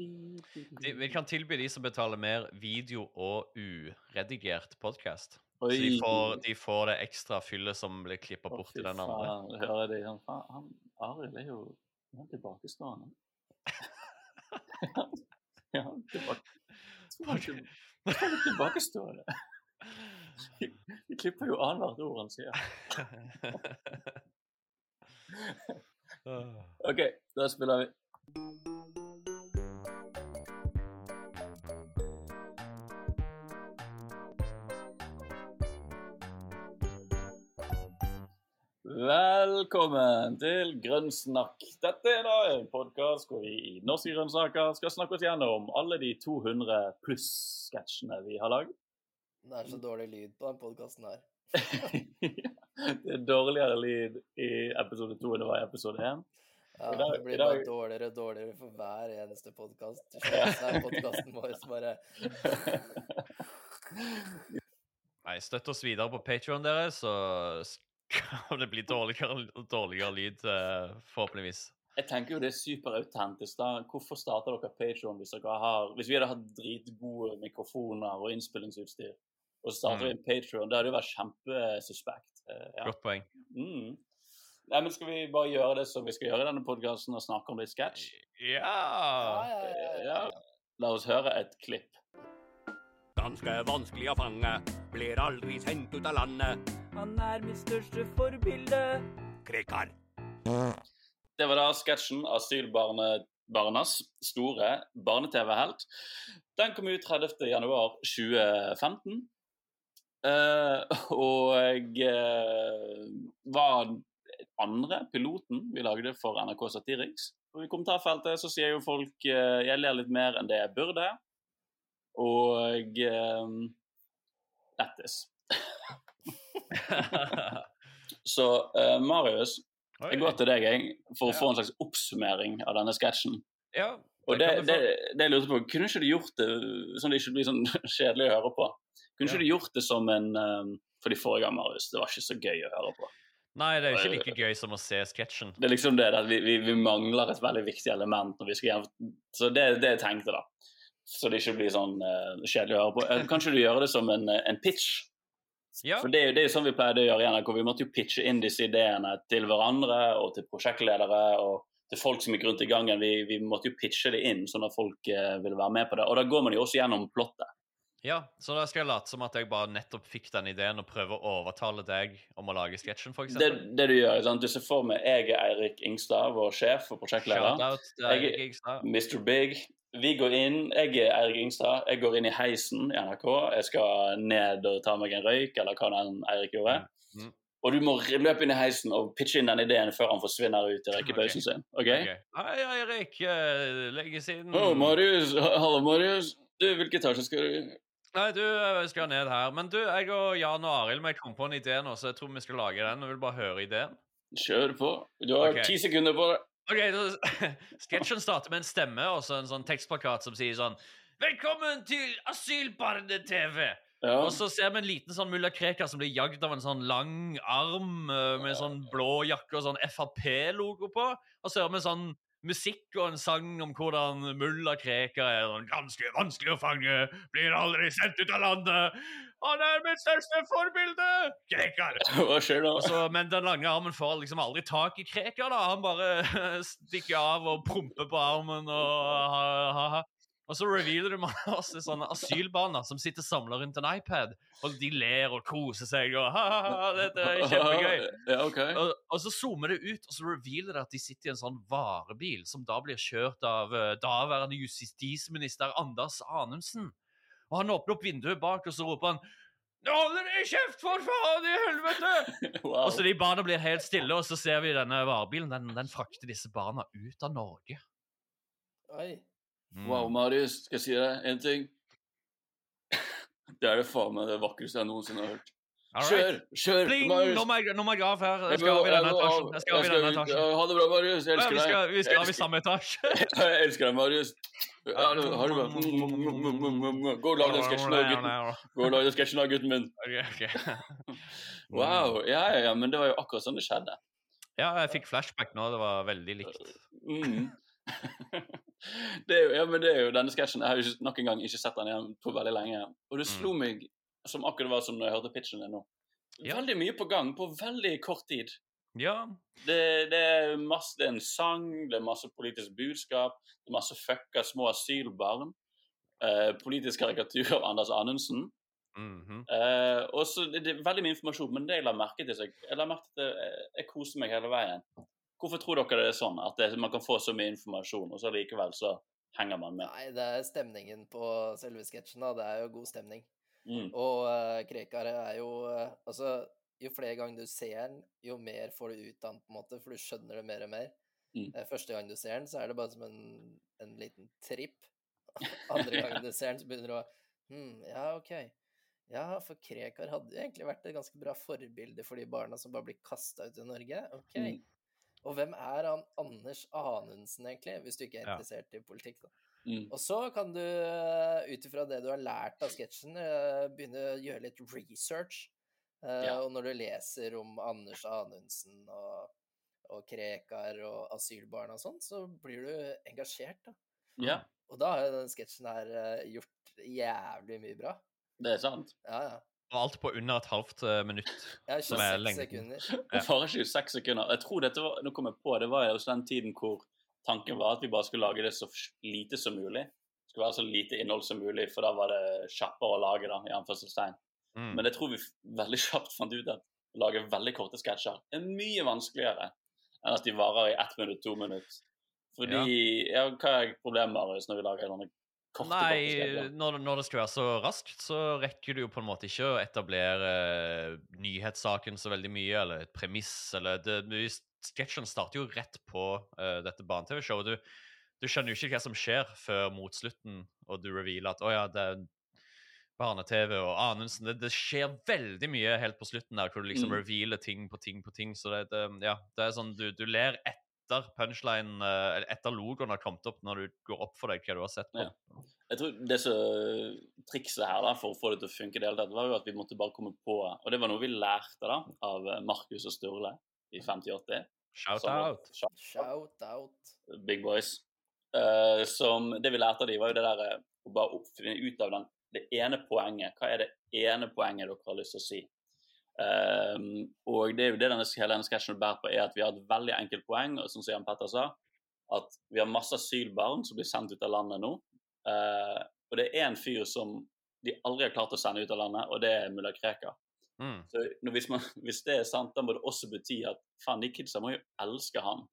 De, vi kan tilby de som betaler mer video og uredigert podkast. Så de får, de får det ekstra fyllet som blir klippa bort i den andre. Hører det? Han, han, Arild er jo han er tilbakestående. ja, han tilbake. Han til- han er tilbakestående. Vi klipper jo annethvert ord han sier. OK, da spiller vi. Velkommen til Grønnsnakk. Dette er da en podkast hvor vi i Norske grønnsaker skal snakke oss gjennom alle de 200 pluss sketsjene vi har lagd. Det er så dårlig lyd på den podkasten her. det er dårligere lyd i episode to enn det var i episode én. Ja, det blir dag- bare dårligere og dårligere for hver eneste podkast. Podkasten vår bare Nei, støtt oss videre på Patreon dere, så skal det blir dårligere og dårligere lyd, eh, forhåpentligvis. Jeg tenker jo det er superautentisk. da. Hvorfor starter dere Patreon hvis dere har Hvis vi hadde hatt dritgode mikrofoner og innspillingsutstyr, og så starter vi en Patreon, det hadde jo vært kjempesuspekt. Eh, ja. Godt poeng. Mm. Nei, men Skal vi bare gjøre det som vi skal gjøre i denne podkasten, og snakke om litt sketsj? Ja! Ja, ja, ja, ja. Ja. La oss høre et klipp. Ganske vanskelig å fange, blir aldri sendt ut av landet. Han er mitt største forbilde. Krekar. Det var da sketsjen 'Asylbarnas store barne-TV-helt'. Den kom ut 30. januar 2015. Eh, og eh, var andre piloten vi lagde for NRK Satiriks. Og I kommentarfeltet så sier jo folk uh, 'jeg ler litt mer enn det jeg burde', og uh, Lættis. Så uh, Marius, Oi. jeg går til deg jeg, for å Ja. få en slags oppsummering av denne sketsjen. Ja, Og det det, det, jeg lurte på, Kunne ikke du gjort det sånn det ikke blir sånn kjedelig å høre på? Kunne ikke du gjort det som en um, Fordi forrige gang, Marius, det var ikke så gøy å høre på. Nei, det er jo ikke like gøy som å se sketsjen. Det er liksom det at vi, vi, vi mangler et veldig viktig element når vi skal hjem. Så det er det jeg tenkte, da. Så det ikke blir sånn uh, kjedelig å høre på. Kanskje du gjøre det som en, en pitch? Ja, For det er jo det er jo sånn vi pleide å gjøre i NRK. Vi måtte jo pitche inn disse ideene til hverandre og til prosjektledere og til folk som gikk rundt i gangen. Vi, vi måtte jo pitche det inn sånn at folk eh, ville være med på det. Og da går man jo også gjennom plottet. ja, så da skal jeg late som at jeg bare nettopp fikk den ideen og prøve å overtale deg om å lage sketsjen, for Det, det du gjør, sant? du ser for meg jeg er Eirik Ingstad, vår sjef og prosjektleder. Shout-out er Jeg-. Mr. Big. Vi går inn, Jeg er Eirik Ingstad. Jeg går inn i heisen i NRK. Jeg skal ned og ta meg en røyk, eller hva den Eirik gjorde. Mm. Mm. Og du må løpe inn i heisen og pitche inn den ideen før han forsvinner ut i røykepausen sin. ok? okay. Hei, Eirik. legges inn. siden. Å, Marius. Hallo, Marius. Du, hvilken etasje skal du Nei, du, jeg skal ned her. Men du, jeg og Jan og Arild vi kom på en idé nå, så jeg tror vi skal lage den. Jeg vil bare høre ideen. Kjør på. Du har ti sekunder på det. Ok, så Sketsjen starter med en stemme og så en sånn tekstplakat som sier sånn Velkommen til Asylbarne-TV! Ja. Og så ser vi en liten sånn mulla Krekar som blir jagd av en sånn lang arm eh, med sånn blå jakke og sånn Frp-logo på. Og så hører vi sånn musikk og en sang om hvordan mulla Krekar er sånn ganske vanskelig å fange, blir aldri sendt ut av landet. Han er mitt største forbilde! Krekar! Hva skjer da? Så, men den lange armen får liksom aldri tak i Krekar. da. Han bare stikker av og promper på armen og ha, ha, ha. Og så revealer du masse sånne asylbarna som sitter samla rundt en iPad. Og de ler og koser seg og ha, ha, ha, dette er kjempegøy. Ja, ok. Og, og så zoomer det ut, og så revealer det at de sitter i en sånn varebil som da blir kjørt av uh, daværende justisminister Anders Anundsen. Og han åpner opp vinduet bak, og så roper han Nå holder dere kjeft, for faen i helvete! Wow. Og så de barna blir helt stille, og så ser vi denne varebilen. Den, den frakter disse barna ut av Norge. Oi. Mm. Wow, Marius, skal jeg si deg en ting? Det er det faen meg det vakreste jeg noensinne har hørt. Kjør! Kjør! Pling! Marius. Nå må jeg, nå må jeg av her. Jeg skal av i denne etasjen. Jeg skal av i denne etasjen. Ha det bra, Marius. Jeg elsker vi, deg. skal, vi skal av i samme etasje. Jeg elsker deg, Marius. Ja, ha det bra. Gå og lag den sketsjen av gutten. Gå og lag den sketsjen av gutten min. Wow. Ja, ja, ja, men det var jo akkurat sånn det skjedde. Ja, jeg fikk flashback nå. Det var veldig likt. Mm. Det er jo, ja, men det er jo denne sketsjen. Jeg har jo nok en gang ikke sett den igjen på veldig lenge. Og det Mm. slo meg som akkurat var som når jeg hørte pitchen din nå. Ja. Veldig mye på gang på veldig kort tid. Ja. Det, det, er masse, det er en sang, det er masse politisk budskap, det er masse fucka små asylbarn. Eh, politisk karikatur av Anders Anundsen. mhm. Eh, og så det, det veldig mye informasjon, men det jeg la merke til jeg la merke til at jeg, jeg koser meg hele veien. Hvorfor tror dere det er sånn? At det, man kan få så mye informasjon, og så likevel så henger man med? Nei, det er stemningen på selve sketsjen, da. Det er jo god stemning. Mm. Og uh, Krekar er jo uh, Altså, jo flere ganger du ser den, jo mer får du ut av den, på en måte, for du skjønner det mer og mer. Mm. Eh, første gang du ser den, så er det bare som en, en liten tripp. Andre gangen du ser den, så begynner du å Hm, ja, OK. Ja, for Krekar hadde jo egentlig vært et ganske bra forbilde for de barna som bare blir kasta ut i Norge. OK. Mm. Og hvem er han Anders Anundsen, egentlig, hvis du ikke er Ja. interessert i politikk, da? Mm. Og så kan du, eh, ut ifra det du har lært av sketsjen, eh, begynne å gjøre litt research. Eh, Ja. Og når du leser om Anders Anundsen og, og Krekar og asylbarn og sånn, så blir du engasjert, da. Ja, Og da har jo den sketsjen her gjort jævlig mye bra. det er sant. Ja, ja. Og alt på under et halvt eh, minutt. ja Som er 26 lengden. sekunder. Ikke i seks sekunder. Jeg tror dette var, nå kom jeg på, det var jo også den tiden hvor tanken var at vi bare skulle lage det så lite som mulig. Det skulle være så lite innhold som mulig, for da var det kjappere å lage da, i anførselstegn. Mm. Men jeg tror vi veldig kjapt fant ut at å lage veldig korte sketsjer er mye vanskeligere enn at de varer i ett minutt, to minutt. Fordi ja. Hva er problemet Marius, når vi lager Nei, når, når det skal være så raskt, så rekker du jo på en måte ikke å etablere eh, nyhetssaken så veldig mye, eller et premiss, eller det, Sketsjen starter jo rett på uh, dette barne-TV-showet. Du, du skjønner jo ikke hva som skjer før mot slutten, og du revealer at å ja, det er barne-TV og Anundsen. Det, det skjer veldig mye helt på slutten der, hvor du liksom Mm. revealer ting på ting på ting. Så det, det, ja, det er sånn du, du ler etter punchline, eh, eller etter logoen har kommet opp, når du går opp for deg hva du har sett på. Ja. Jeg tror det som trikset her da, for å få det til å funke, det var jo at vi måtte bare komme på Og det var noe vi lærte da, av Markus og Sturle i 5080. Shout som, out. Shout Shout out. Big boys. Uh, som Det vi lærte av de var jo det der eh, å bare finne ut av den, det ene poenget. Hva er det ene poenget dere har lyst til å si? Ehm, og det er jo det denne, hele denne sketsjen bærer på, er at vi har et veldig enkelt poeng, og som Jan Petter sa, at vi har masse asylbarn som blir sendt ut av landet nå. Uh, og det er én fyr som de aldri har klart å sende ut av landet, og det er mulla Krekar. Mm. Så hvis, man, hvis det er sant, da må det også bety at faen, de kidsa må jo elske han.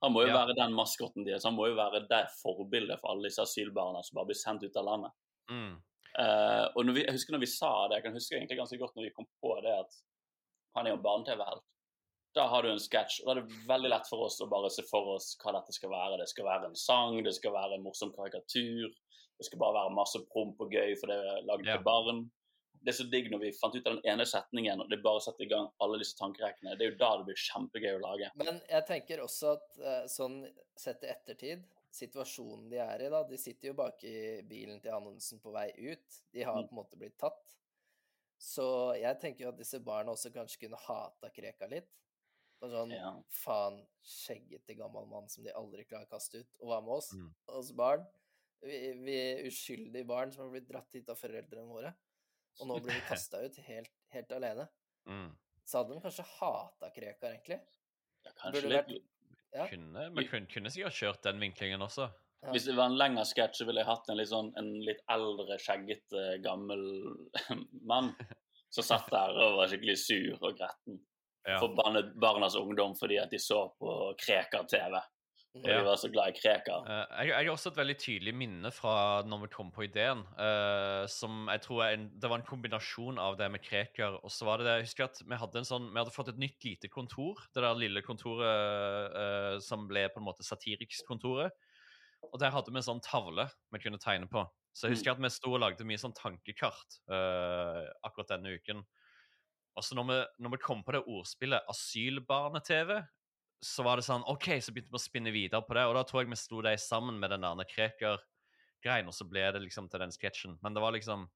Han må jo Ja. være den maskotten deres. Han må jo være det forbildet for alle disse asylbarna som bare blir sendt ut av landet. Mm. Eh, og når vi, jeg husker når vi sa det, jeg kan huske egentlig ganske godt når vi kom på det at han er jo barne-TV-helt. Da har du en sketsj, og da er det veldig lett for oss å bare se for oss hva dette skal være. Det skal være en sang, det skal være en morsom karikatur, det skal bare være masse promp og gøy, for det er laget Ja. til barn. Det er så digg når vi fant ut av den ene setningen, og det bare setter i gang alle disse tankerekkene. Det er jo da det blir kjempegøy å lage. Men jeg tenker også at eh, sånn sett i ettertid, situasjonen de er i da, de sitter jo bak i bilen til Anundsen på vei ut. De har Mm. på en måte blitt tatt. Så jeg tenker jo at disse barna også kanskje kunne hata Kreka litt. Og sånn, Ja. faen, skjeggete gammel mann som de aldri klarer å kaste ut. Og hva med oss? Mm. Oss barn? Vi, vi uskyldige barn som har blitt dratt hit av foreldrene våre. Og nå blir vi kasta ut helt, helt alene. Mm. Så hadde de kanskje hata Krekar, egentlig. Ja, kanskje litt. vært- Ja. Kunne, men kunne, kunne sikkert kjørt den vinklingen også. Ja. Hvis det var en lengre sketsj, så ville jeg hatt en litt, sånn, en litt eldre, skjeggete, gammel mann som satt der og var skikkelig sur og gretten. Ja. Forbannet barnas ungdom fordi at de så på Krekar-TV. Og Ja. de var så glad i kreker. Uh, jeg, har også et veldig tydelig minne fra når vi kom på ideen. Uh, som jeg tror en, Det var en kombinasjon av det med kreker. og så var det det, Jeg husker at vi hadde en sånn, vi hadde fått et nytt lite kontor. Det der lille kontoret uh, som ble på en måte satirikskontoret. Og der hadde vi en sånn tavle vi kunne tegne på. Så jeg husker at vi sto og lagde mye sånn tankekart akkurat denne uken. Og så når vi, når vi kom på det ordspillet asylbarne-TV, så var det sånn OK, så begynte vi å spinne videre på det. Og da tror jeg vi sto der sammen med den der Krekar-greien, og så ble det liksom til den sketsjen. Men det var liksom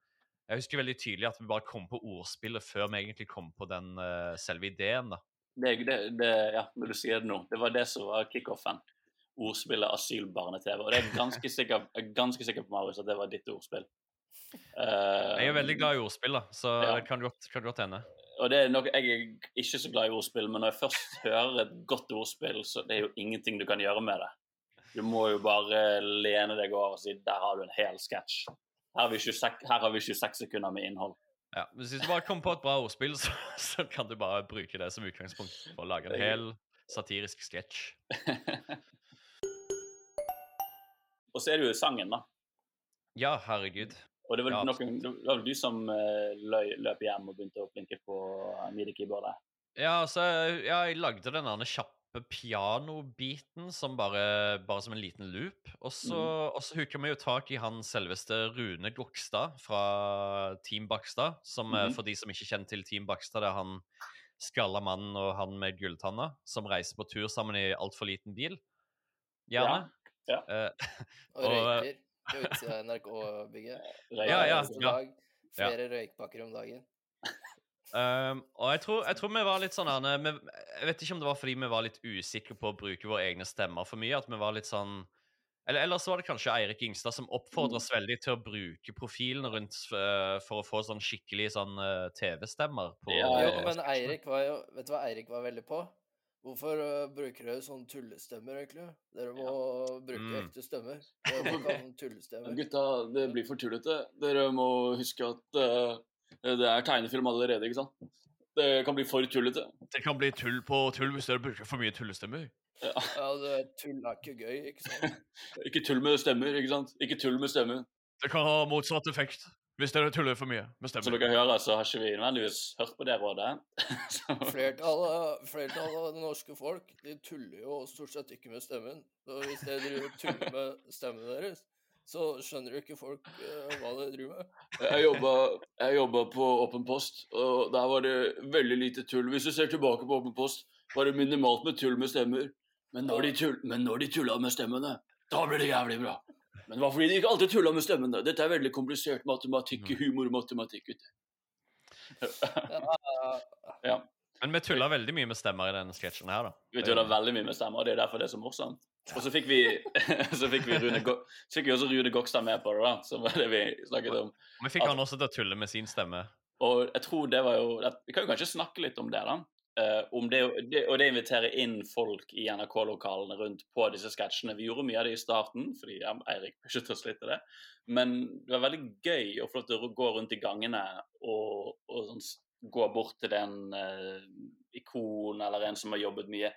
Jeg husker veldig tydelig at vi bare kom på ordspillet før vi egentlig kom på den uh, selve ideen, da. Det, det, det, ja, når du sier det nå, det var det som var kickoffen. ordspillet asylbarne-TV. Og det er ganske sikker, er ganske sikker på Marius, at det var ditt ordspill. Jeg er veldig glad i ordspill, da, så Ja. det kan godt, kan godt hende. Og det er nok, Jeg er ikke så glad i ordspill, men når jeg først hører et godt ordspill, så det er jo ingenting du kan gjøre med det. Du må jo bare lene deg over og si 'der har du en hel sketsj'. Her, har vi 26 her har vi 26 sekunder med innhold. Ja, men Hvis du bare kommer på et bra ordspill, så, så kan du bare bruke det som utgangspunkt for å lage en hel satirisk sketsj. Og så er det jo sangen, da. Ja, herregud. Og det var, Ja, noen, det var vel du som eh, løy, løp hjem og begynte å flinke på midi-keyboardet? Ja, altså, ja, jeg lagde den der kjappe pianobiten som bare, bare som en liten loop. Og så, og så hooka vi jo tak i han selveste Rune Gokstad fra Team Bakstad. Som eh, Mhm. for de som ikke kjenner til Team Bakstad, det er han skalla mannen og han med gulltanna som reiser på tur sammen i altfor liten bil. Gjerne. Ja, Eh, Og Og- røyker på utsida av NRK-bygget. Ja, ja. Ja. Flere røykpakker om dagen. Um, og jeg tror, jeg tror vi var litt sånn vi, Jeg vet ikke om det var fordi vi var litt usikre på å bruke våre egne stemmer for mye. At vi var litt sånn Eller, ellers så var det kanskje Eirik Ingstad som oppfordra oss veldig til å bruke profilene rundt uh, for å få sånn skikkelig sånn uh, TV-stemmer. Ja, Jo, men. Eirik var jo Vet du hva Eirik var veldig på? Hvorfor øh, bruker dere sånne tullestemmer, egentlig? Dere må bruke Mm. ekte stemmer. Dere tullestemmer. Gutta, det blir for tullete. Dere må huske at uh, det er tegnefilm allerede, ikke sant? Det kan bli for tullete. Det kan bli tull på tull hvis dere bruker for mye tullestemmer. Ja, det tull er ikke gøy, ikke sant? Ikke tull med stemmer, ikke sant? Ikke tull med stemmer. Det kan ha motsatt effekt hvis dere tuller for mye med Som stemmer. dere hører, så har ikke vi nødvendigvis hørt på det rådet. Flertallet, flertallet av det norske folk de tuller jo stort sett ikke med stemmen. Så hvis dere driver tuller med stemmen deres, så skjønner jo ikke folk uh, hva dere driver med. jeg, jobba, jeg jobba på Åpen post, og der var det veldig lite tull. Hvis du ser tilbake på Åpen post, var det minimalt med tull med stemmer. Men når de, tull, men når de tulla med stemmene, da ble det jævlig bra. Men det var fordi de ikke alltid tulla med stemmene. Dette er veldig komplisert matematikk, humor matematikk. gutter. Ja, Ja. Men vi tulla veldig mye med stemmer i denne sketsjen her, da. Vi tulla veldig mye med stemmer, og det er derfor det er så morsomt. Og så fikk vi, så fikk vi, Rune, så fikk vi også Rune Gokstad med på det, da, som var det vi snakket om. Vi fikk han også til å tulle med sin stemme. Og jeg tror det var jo Vi kan jo kanskje snakke litt om det, da. Eh, om det, det, og det inviterer inn folk i NRK-lokalene rundt på disse sketsjene. Vi gjorde mye av det i starten, fordi ja, Eirik pushet oss litt til det. Men det var veldig gøy lov til å gå rundt i gangene og, og sånn, gå bort til den uh, ikon eller en som har jobbet mye.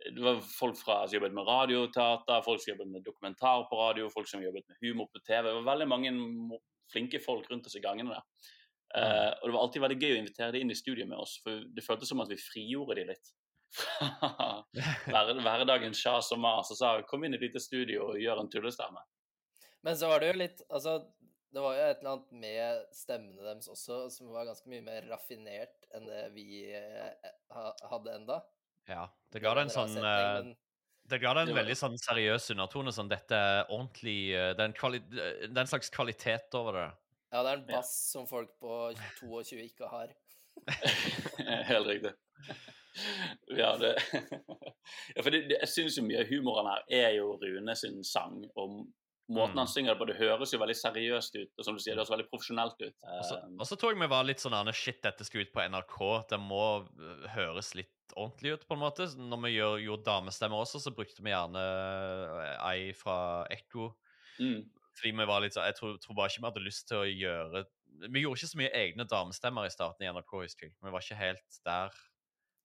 Det var folk fra, som jobbet med radioteater, folk som jobbet med dokumentar på radio, folk som jobbet med humor på TV. Det var veldig mange flinke folk rundt oss i gangene der. Eh, og det var alltid veldig gøy å invitere dem inn i studio med oss, for det føltes som at vi frigjorde dem litt. Hver, hverdagens sjas og mas, og sa kom inn i et lite studio og gjør en tullestemme. Men så var det jo litt Altså, det var jo et eller annet med stemmene deres også som var ganske mye mer raffinert enn det vi eh, ha, hadde enda. Ja, det ga det en sånn eh, men Det ga det en veldig sånn seriøs undertone. Sånn, dette er ordentlig eh, det er, en kvali det er en slags kvalitet over det. Ja, det er en Ja. bass som folk på 22 ikke har. Helt riktig. Ja, det ja, for det, det, Jeg syns jo mye av humoren her er jo Rune sin sang. Og måten Mm. han synger det på, det høres jo veldig seriøst ut. Og som du sier, det høres veldig profesjonelt ut. Og så- så tror jeg vi var litt sånn Arne, shit, dette skal ut på NRK. Det må øh, høres litt ordentlig ut, på en måte. Når vi gjør, gjorde damestemmer også, så brukte vi gjerne øh, ei fra Ekko. mm. Fordi vi var litt så, Jeg tror, tror bare ikke vi hadde lyst til å gjøre Vi gjorde ikke så mye egne damestemmer i starten i NRK, History. Vi var ikke helt der.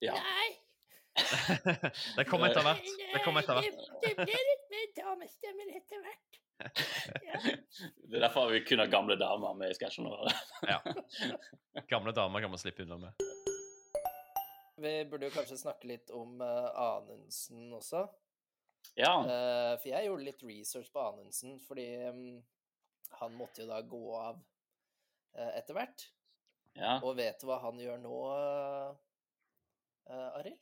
Ja. det kom etter hvert. Det kom etter hvert. Det blir litt mer damestemmer etter hvert. Det er derfor vi kun har gamle damer med i sketsjen. vår. Ja. Gamle damer kan man slippe unna med. Vi burde jo kanskje snakke litt om uh, Anundsen også. Ja. Uh, for jeg gjorde litt research på Anundsen, fordi um, han måtte jo da gå av uh, etter hvert. ja. Og vet du hva han gjør nå, uh, Arild?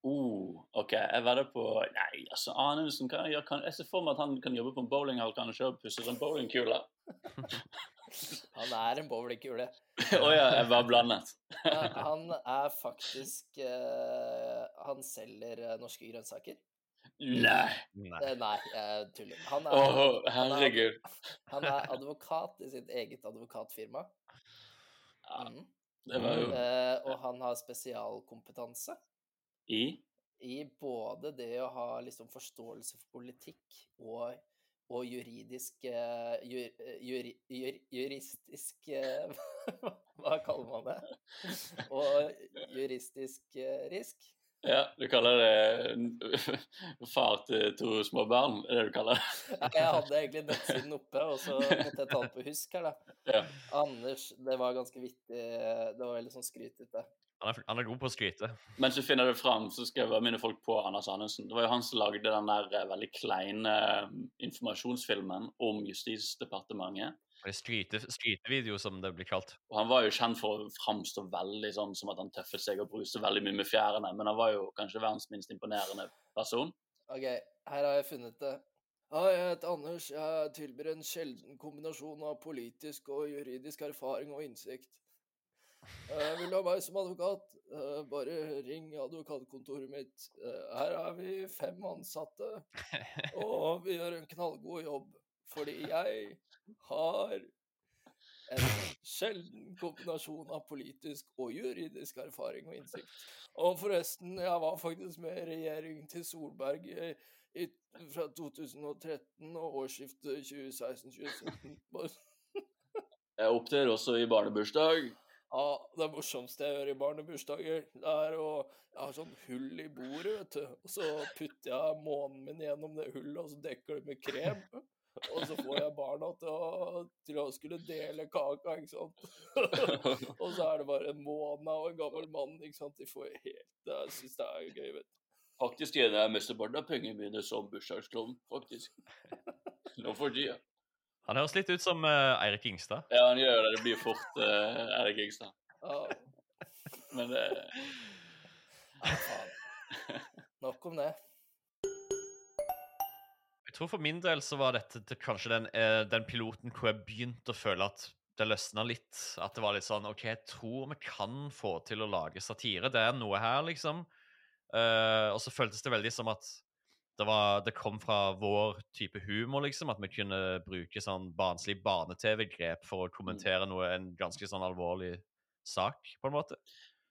Oh, OK, jeg vedder på Nei, altså, Anundsen kan jeg, kan, Jeg ser for meg at han kan jobbe på en bowlinghall kanskje og pusse en bowlingkule. Han er en bowlingkule. Å ja, jeg var blandet. Han er faktisk uh, Han selger norske grønnsaker. Nei! Nei. Eh, Nei, jeg tuller. Han er, Å, han er, herregud. han er advokat i sitt eget advokatfirma. Ja, Mhm. det var jo Eh, og han har spesialkompetanse i i både det å ha liksom forståelse for politikk og, og juridisk jur, jur, jur, Juristisk eh, Hva kaller man det? Og juristisk eh, risk. Ja, du kaller det far til to små barn? Er det du kaller det? Jeg hadde egentlig nettsiden oppe, og så måtte jeg ta den på husk her, da. Ja. Anders, det var ganske vittig. Det var veldig sånn skrytete. Han er, han er god på å skryte. Mens du finner det fram, så skal jeg minne folk på Anders Anundsen. Det var jo han som lagde den der eh, veldig kleine eh, informasjonsfilmen om Justisdepartementet. Det skryte, skrytevideo, som det blir kalt. Og han var jo kjent for å framstå veldig sånn som at han tøffet seg og bruste veldig mye med fjærene, men han var jo kanskje verdens minst imponerende person. OK, her har jeg funnet det. Hei, jeg heter Anders. Jeg tilbyr en sjelden kombinasjon av politisk og juridisk erfaring og innsikt. Eh, vil du ha meg som advokat? Eh, bare ring advokatkontoret mitt. Eh, her er vi fem ansatte, og vi gjør en knallgod jobb. Fordi jeg har en sjelden kombinasjon av politisk og juridisk erfaring og innsikt. Og forresten, jeg var faktisk med i regjering til Solberg i, i, fra 2013 og årsskiftet 2016-2017. Jeg opptrer også i barnebursdag. Ja, det morsomste jeg gjør i barnebursdager, det er å Jeg har sånn hull i bordet, vet du. Og så putter jeg månen min gjennom det hullet, og så dekker det med krem. Og så får jeg barna til å, til å skulle dele kaka, ikke sant. og så er det bare en måned og en gammel mann, ikke sant. De får helt Jeg syns det er gøy, vet du. Faktisk tjener jeg mesteparten av pengene mine som bursdagsklovn, faktisk. Nå for tida. Han høres litt ut som uh, Eirik Ingstad. Ja, han gjør det. Det blir fort uh, Erik Ingstad. Ja, Men det uh... Nok om det. Tror for min del så var dette det, kanskje den, eh, den piloten hvor jeg begynte å føle at det løsna litt. At det var litt sånn OK, jeg tror vi kan få til å lage satire. Det er noe her, liksom. Eh, og så føltes det veldig som at det, var, det kom fra vår type humor, liksom. At vi kunne bruke sånn barnslig barne-TV-grep for å kommentere noe, en ganske sånn alvorlig sak, på en måte.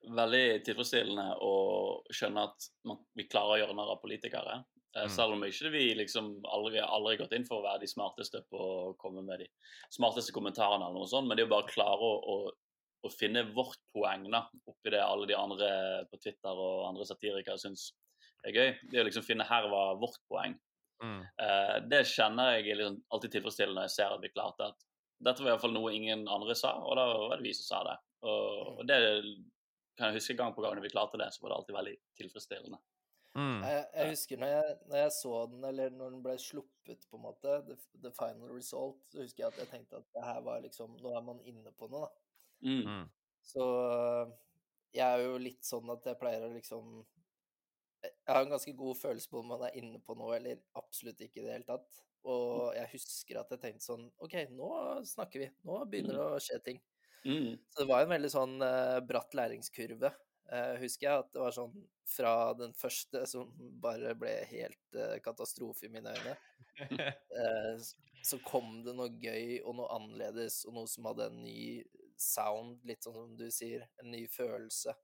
veldig tilfredsstillende å skjønne at man, vi klarer å gjøre narr av politikere. Eh, Mm. Selv om ikke vi liksom aldri, har gått inn for å være de smarteste på å komme med de smarteste kommentarene, eller noe sånt, men det å bare klare å, å, å finne vårt poeng da, oppi det alle de andre på Twitter og andre satirikere syns er gøy, det å liksom finne her var vårt poeng. Mm. Eh, det kjenner jeg er liksom alltid tilfredsstillende når jeg ser at vi klarte at dette var iallfall noe ingen andre sa, og da var det vi som sa det. Og, og det kan jeg huske gang på gang når vi klarte det, så var det alltid veldig tilfredsstillende. Mm. Jeg, jeg husker når jeg, når jeg så den, eller når den ble sluppet, på en måte, the, the final result, så husker jeg at jeg tenkte at det her var liksom Nå er man inne på noe, da. Mm. Mm. Så jeg er jo litt sånn at jeg pleier å liksom Jeg har en ganske god følelse på om man er inne på noe, eller absolutt ikke i det hele tatt. Og jeg husker at jeg tenkte sånn OK, nå snakker vi. Nå begynner det å skje ting. Mm. Så det var en veldig sånn uh, bratt læringskurve. Eh, husker jeg at det var sånn fra den første som bare ble helt eh, katastrofe i mine øyne, eh, så kom det noe gøy og noe annerledes, og noe som hadde en ny sound, litt sånn som du sier, en ny følelse.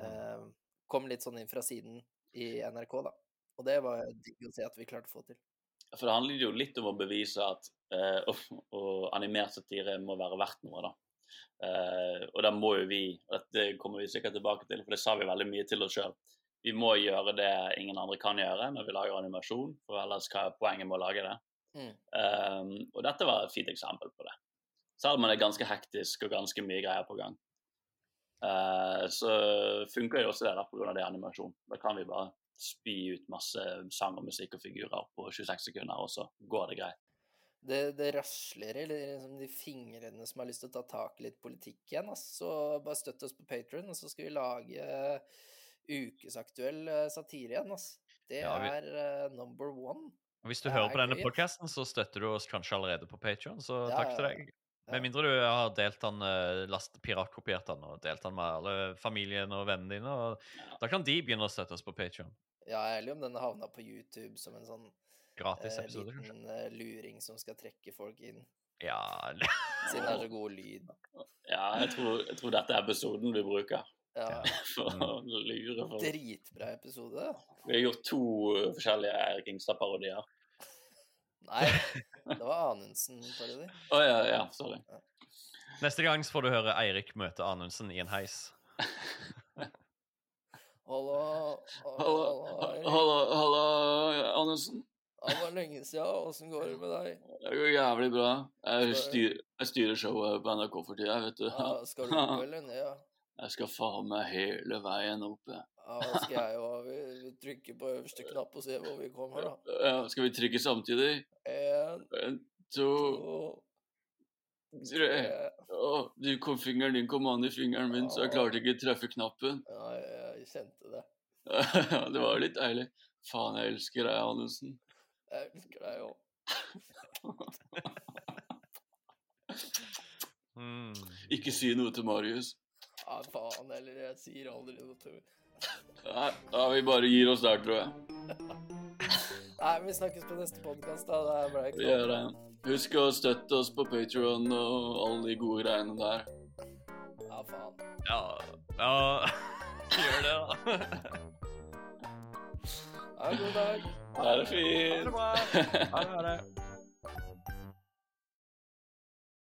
Eh, kom litt sånn inn fra siden i NRK, da. Og det var digg å se at vi klarte å få til. For det handler jo litt om å bevise at uh, og animert satire må være verdt noe, da. Eh, og da må jo vi, og dette kommer vi sikkert tilbake til, for det sa vi veldig mye til oss sjøl, vi må gjøre det ingen andre kan gjøre når vi lager animasjon, for ellers hva er poenget med å lage det? Mm. Um, og dette var et fint eksempel på det. Selv om det er ganske hektisk og ganske mye greier på gang. Uh, så funker jo også det der pga. det animasjon. Da kan vi bare spy ut masse sang og musikk og figurer på 26 sekunder, og så går det greit. Det, det rasler i liksom de fingrene som har lyst til å ta tak i litt politikk igjen. Altså. Så bare støtt oss på Patron, og så skal vi lage eh, ukesaktuell eh, satire igjen. Altså. Det Ja, vi- er uh, number one. Og Hvis du hører er på denne podkasten, så støtter du oss kanskje allerede på Patreon, så Ja, takk til deg. ja. Med mindre du har delt den, last, piratkopiert den og delt den med alle familien og vennene dine. Og da kan de begynne å støtte oss på Patreon. Ja, jeg er om den havna på YouTube som en sånn Gratis eh, episode, kanskje. liten eh, luring som skal trekke folk inn. Ja, Siden det er så god lyd. Ja, jeg tror, jeg tror dette er episoden vi bruker Ja, for å lure folk. Dritbra episode. Vi har gjort to uh, forskjellige Erik Ingstad-parodier. Nei, det var Anundsen-parodi. Å ja, ja, sorry. Neste gang så får du høre Eirik møte Anundsen i en heis. Hallo, Hallo, hallo, hallo, hallo, Andersen. Det var lenge siden. Åssen går det med deg? Det går jævlig bra. Jeg styrer, jeg styrer showet på NRK for tida, vet du. Ja, skal du opp eller ned? Ja? Jeg skal faen meg hele veien opp. jeg. Ja, skal jeg jo? Vi, vi trykker på øverste knapp og ser hvor vi kommer, da. Ja, skal vi trykke samtidig? En, En, to, to, tre. Å, du kom fingeren din kom an i fingeren min, så jeg klarte ikke å treffe knappen. Ja, jeg, jeg kjente det. Ja, det var litt deilig. Faen, jeg elsker deg, Andersen. Jeg elsker deg òg. Mm. Ikke si noe til Marius. Ja, faen heller. Jeg sier aldri noe til Nei, da vi bare gir oss der, tror jeg. Nei, vi snakkes på neste podkast, da. Det ble Vi gjør det. Husk å støtte oss på Patreon og alle de gode greiene der. Ja, faen. Ja, ja Gjør det, da. Ha en god dag. Ha det fint. bra. Ha det, ha det.